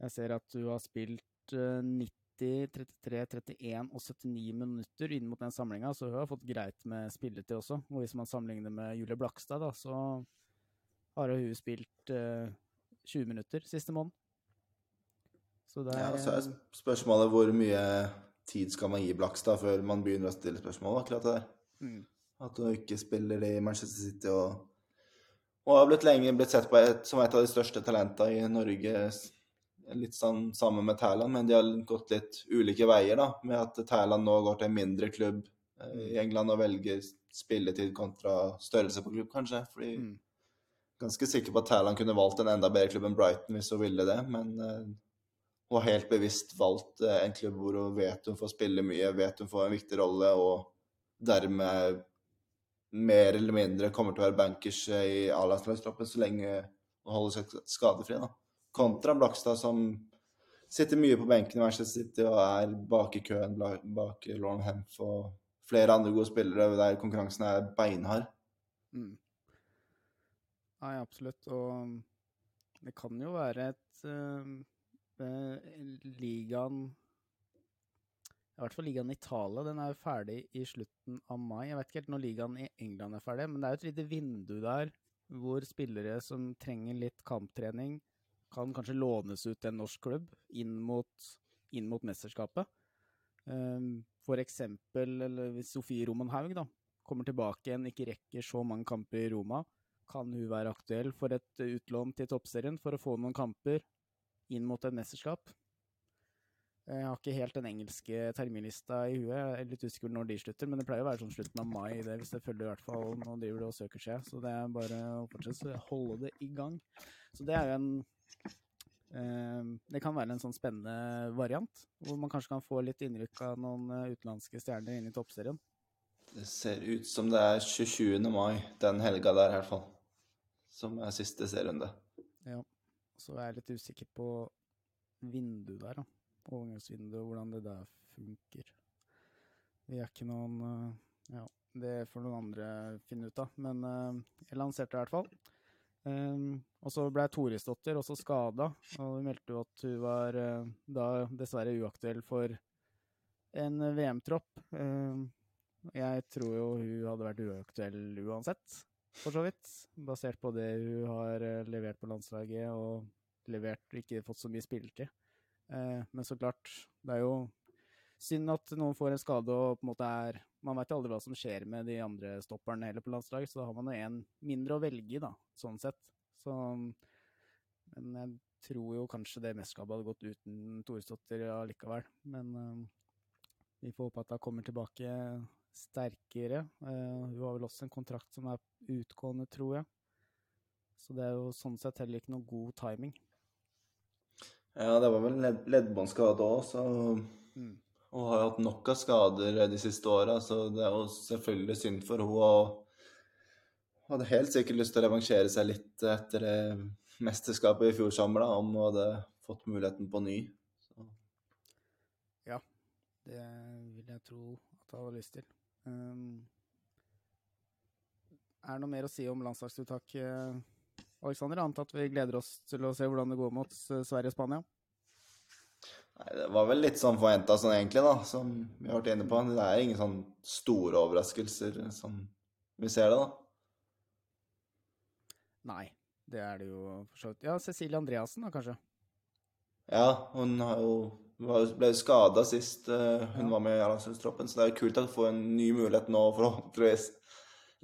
jeg ser at hun har spilt eh, 90, 33, 31 og 79 minutter inn mot den samlinga, så hun har fått greit med spilletid også. Og hvis man sammenligner med Julie Blakstad, da, så har hun spilt eh, 20 minutter siste måned. Så det Ja, er, så er spørsmålet hvor mye tid skal man gi Blakstad før man begynner å stille spørsmål akkurat det der. mm, At hun ikke spiller i Manchester City og, og har blitt lenge blitt sett på et, som et av de største talentene i Norge. Litt sånn sammen med Thailand, men de har gått litt ulike veier, da. Med at Thailand nå går til en mindre klubb eh, i England og velger spilletid kontra størrelse på klubb, kanskje. Fordi mm, ganske sikker på at Thailand kunne valgt en enda bedre klubb enn Brighton hvis hun ville det, men eh, hun har helt bevisst valgt eh, en klubb hvor hun vet hun får spille mye, vet hun får en viktig rolle, og dermed mer eller mindre kommer til å være bankers i A-landslagstroppen så lenge hun holder seg skadefri. da. Kontra Blakstad, som sitter mye på benken i Manchester City og er bak i køen bak Lauren Hemph og flere andre gode spillere der konkurransen er beinhard. Mm. Nei, absolutt. Og det kan jo være et eh, Ligaen I hvert fall ligaen i Italia. Den er jo ferdig i slutten av mai. Jeg vet ikke helt når ligaen i England er ferdig, men det er jo et lite vindu der hvor spillere som trenger litt kamptrening, kan kanskje lånes ut til en norsk klubb inn mot, inn mot mesterskapet. Um, for eksempel eller hvis Sofie Romanhaug da, kommer tilbake igjen, ikke rekker så mange kamper i Roma, kan hun være aktuell for et utlån til toppserien for å få noen kamper inn mot et mesterskap? Jeg har ikke helt den engelske terminlista i huet, jeg er litt usikker når de slutter, men det pleier å være sånn slutten av mai, det, hvis jeg følger i hvert fall nå driver det og søker seg, så det er bare å fortsette å holde det i gang. Så det er jo en Det kan være en sånn spennende variant, hvor man kanskje kan få litt innrykk av noen eh, utenlandske stjerner inn i toppserien. Det ser ut som det er 27. mai, den helga der i hvert fall, som er siste serierunde. Ja. Så er jeg litt usikker på vinduet der, da. Overgangsvinduet, hvordan det der funker. Vi er ikke noen eh, Ja, det får noen andre finne ut av. Men eh, jeg lanserte det i hvert fall. Um, og så ble Torisdottir også skada, og hun meldte jo at hun var uh, da dessverre uaktuell for en VM-tropp. Um, jeg tror jo hun hadde vært uaktuell uansett, for så vidt. Basert på det hun har eh, levert på landslaget, og levert ikke fått så mye spilletid. Uh, men så klart, det er jo synd at noen får en skade og på en måte er Man vet jo aldri hva som skjer med de andre stopperne heller på landslaget, så da har man jo en mindre å velge i, da, sånn sett. Så Men jeg tror jo kanskje det mesterskapet hadde gått uten Toresdottir allikevel. Men uh, vi får håpe at hun kommer tilbake sterkere. Uh, hun har vel også en kontrakt som er utgående, tror jeg. Så det er jo sånn sett heller ikke noe god timing. Ja, det var vel ledd leddbåndskade òg, så Mm. Og har hatt nok av skader de siste åra, så det er jo selvfølgelig synd for henne. Og hadde helt sikkert lyst til å revansjere seg litt etter det mesterskapet i fjor sommer, om hun hadde fått muligheten på ny. Så. Det vil jeg tro at hun hadde lyst til. Um, er det noe mer å si om landslagsuttaket, Aleksander? Annet at vi gleder oss til å se hvordan det går mot eh, Sverige og Spania? Nei, det var vel litt sånn forventa sånn egentlig, da, som vi har vært inne på. Det er ingen sånn store overraskelser som vi ser det, da. Nei, det er det jo for så vidt. Ja, Cecilie Andreassen da, kanskje? Ja, hun har jo ble skada sist eh, hun Ja. var med i A-landslagstroppen, så det er jo kult at hun får en ny mulighet nå, forhåpentligvis.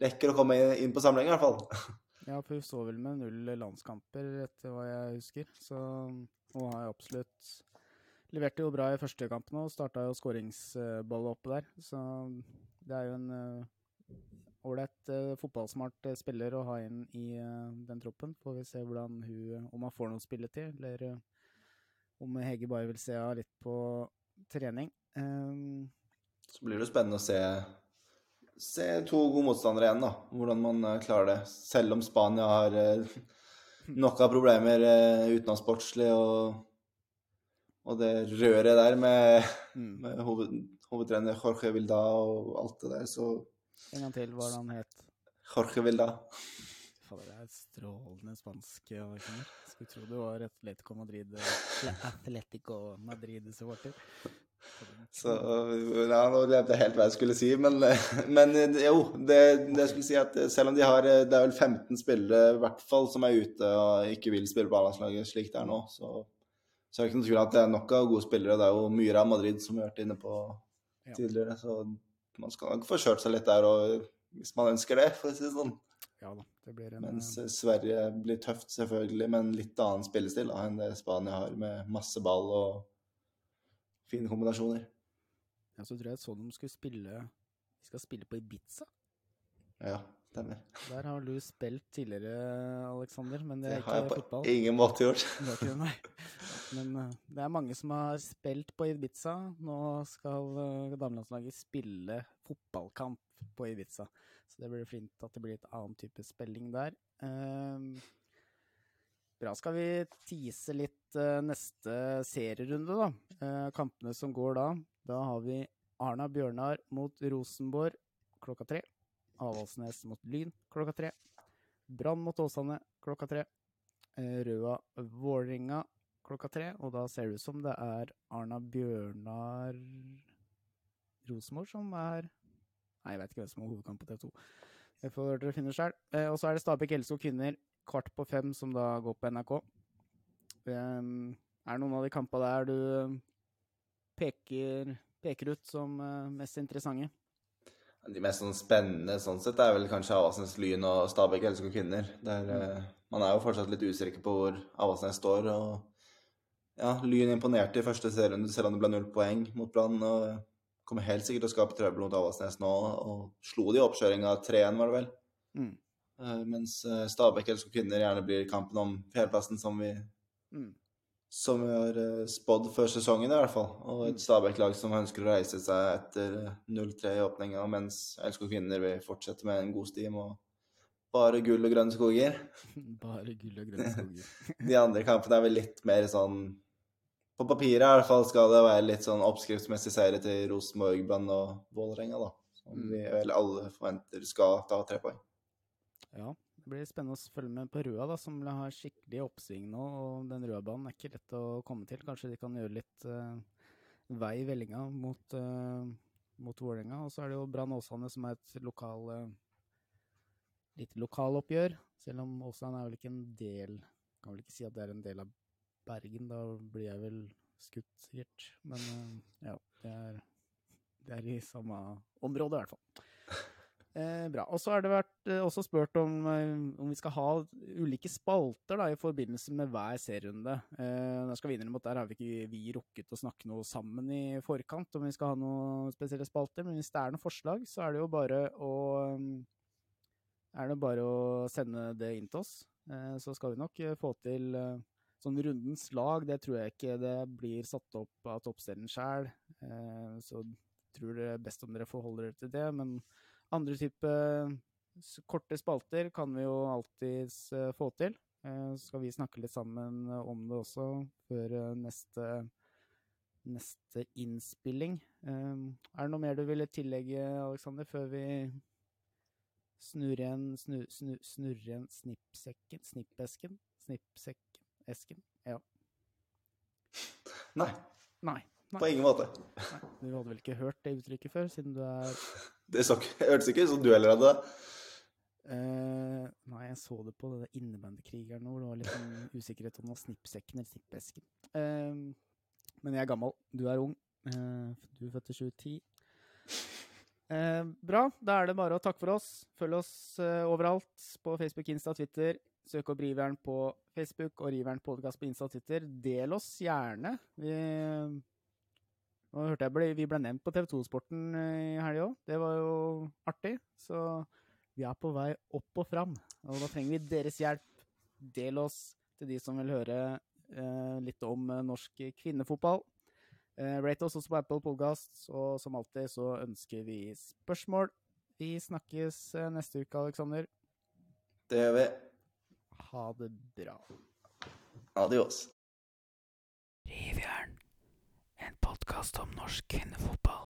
Rekker å komme inn på samling, i hvert fall. Ja, for hun så vel med null landskamper, etter hva jeg husker. Så hun har jo absolutt Leverte jo bra i første kampen og starta jo skåringsballet oppe der. Så det er jo en eh, ålreit uh, fotballsmart eh, spiller å ha inn i uh, den troppen. Får vi se hvordan hun Om hun får noe spilletid, eller uh, om Hege bare vil se henne litt på trening. Um, Så blir det spennende å se, se to gode motstandere igjen, da. Hvordan man klarer det. Selv om Spania har nok av problemer utenlandssportslig og, og det røret der med, mm. med hoved, hovedtrener Jorge Vilda og alt det der, så En gang til, hva han het? Jorge Vilda. Fader, det er strålende spansk. Skulle tro det var Atletico Madrid eh, Atletico Madrid-supporter. Så ja, nå glemte jeg helt hva jeg skulle si, men, men jo. Det, det jeg skulle si at selv om de har Det er vel 15 spillere i hvert fall som er ute og ikke vil spille på A-landslaget slik det er nå, så, så er har ikke noe tvil at det er nok av gode spillere. Det er jo mye av Madrid som vi har vært inne på Ja. tidligere, så man skal nok få kjørt seg litt der og, hvis man ønsker det, for å si det sånn. Ja da, det blir en Mens eh, Sverige blir tøft, selvfølgelig, med en litt annen spillestil da, enn det Spania har, med masse ball og fine kombinasjoner. Ja, så tror jeg så de skulle spille De skal spille på Ibiza. Ja, Stemmer. Der har du spilt tidligere, Aleksander, men det Det er har jeg på fotball. ingen måte gjort. Det ikke. Men eh, det er mange som har spilt på Ibiza. Nå skal uh, damelandslaget spille fotballkamp på Ibiza. Så det blir fint at det blir et annet type spilling der. Ehm, bra. Skal vi tease litt eh, neste serierunde, da? Eh, kampene som går da. Da har vi Arna Bjørnar mot Rosenborg klokka tre. Avaldsnes mot Lyn klokka tre. Brann mot Åsane klokka tre. Eh, Røa Vålerenga klokka tre. Og da ser det ut som det er Arna Bjørnar Rosenborg som er Nei, jeg vet ikke hvem som har hovedkamp på TV2. Det får dere finne sjøl. Eh, og så er det Stabæk Elskog kvinner kvart på fem, som da går på NRK. Um, er det noen av de kampene der du eh, peker, peker ut som mest interessante? De mest sånn spennende sånn sett er vel kanskje Avasnes Lyn og Stabæk LSK kvinner. Der, eh, man er jo fortsatt litt usikker på hvor Avasnes står. og ja, Lyn imponerte i første serierunde selv om det ble null poeng mot Brann. og Kommer helt sikkert til å skape trøbbel mot Avasnes nå, og slo de i oppkjøringa 3-1, var det vel. Mm. Uh, mens eh, Stabæk LSK kvinner gjerne blir kampen om fjerdeplassen som vi Mm. Som vi har eh, spådd før sesongen, i hvert fall. Og Mm. et Stabæk-lag som ønsker å reise seg etter eh, 0-3 i åpninga, mens LSK kvinner vil fortsette med en god stim og bare gull og grønne skoger. Bare gull og grønne skoger. De andre kampene er vel litt mer sånn På papiret i hvert fall skal det være litt sånn oppskriftsmessig seire til Rosenborg, Brann og Vålerenga, da. Som Mm. vi vel alle forventer skal ta tre poeng. Ja, det blir spennende å følge med på Røa, da, som har skikkelig oppsving nå. Og den røde banen er ikke lett å komme til. Kanskje de kan gjøre litt uh, vei i vellinga mot, uh, mot Vålerenga. Og så er det jo Brann Åsane, som er et lokal uh, lite lokaloppgjør. Selv om Åsane er vel ikke en del Kan vel ikke si at det er en del av Bergen. Da blir jeg vel skutt, sikkert. Men uh, ja, det er, det er i samme område, i hvert fall. Eh, bra. Og så har det vært eh, også spurt om, eh, om vi skal ha ulike spalter da, i forbindelse med hver serierunde. Eh, der skal vi innrømme at der har vi ikke vi rukket å snakke noe sammen i forkant om vi skal ha noen spesielle spalter. Men hvis det er noen forslag, så er det jo bare å det bare å sende det inn til oss. Eh, så skal vi nok eh, få til eh, sånn rundens lag. Det tror jeg ikke det blir satt opp av toppserien sjøl. Eh, så tror det er best om dere forholder dere til det. Men andre type korte spalter kan vi jo alltids eh, få til. Eh, Så skal vi snakke litt sammen eh, om det også før eh, neste, neste innspilling. Eh, Er det noe mer du ville tillegge, Aleksander, før vi snurrer igjen, snu, snu, snurrer igjen snippsekken? Snippesken? Snippsekken? Esken? Ja. Nei, Nei. på ingen måte. nei. Du hadde vel ikke hørt det uttrykket før, siden du er Det så hørtes ikke ut som du heller hadde det. Uh, nei, jeg så det på det innebandykrigeren hvor det var litt sånn usikkerhet om det var snippsekken eller snippesken. Uh, men jeg er gammel, du er ung. Uh, du er født i 2010. Eh, bra, da er det bare å takke for oss. Følg oss eh, overalt på Facebook, Insta, Twitter. Søk opp Riveren på Facebook og Riveren podkast på Insta og Twitter. Del oss gjerne. Vi, nå hørte jeg ble, vi ble nevnt på TV2-sporten i helga òg. Det var jo artig. Så vi er på vei opp og fram, og da trenger vi deres hjelp. Del oss til de som vil høre eh, litt om eh, norsk kvinnefotball. Eh, rate oss også på Apple Podcast, og som alltid så ønsker vi spørsmål. Vi snakkes eh, neste uke, Aleksander. Det gjør vi. Ha det bra. Adios. Rivjern. En podkast om norsk kvinnefotball.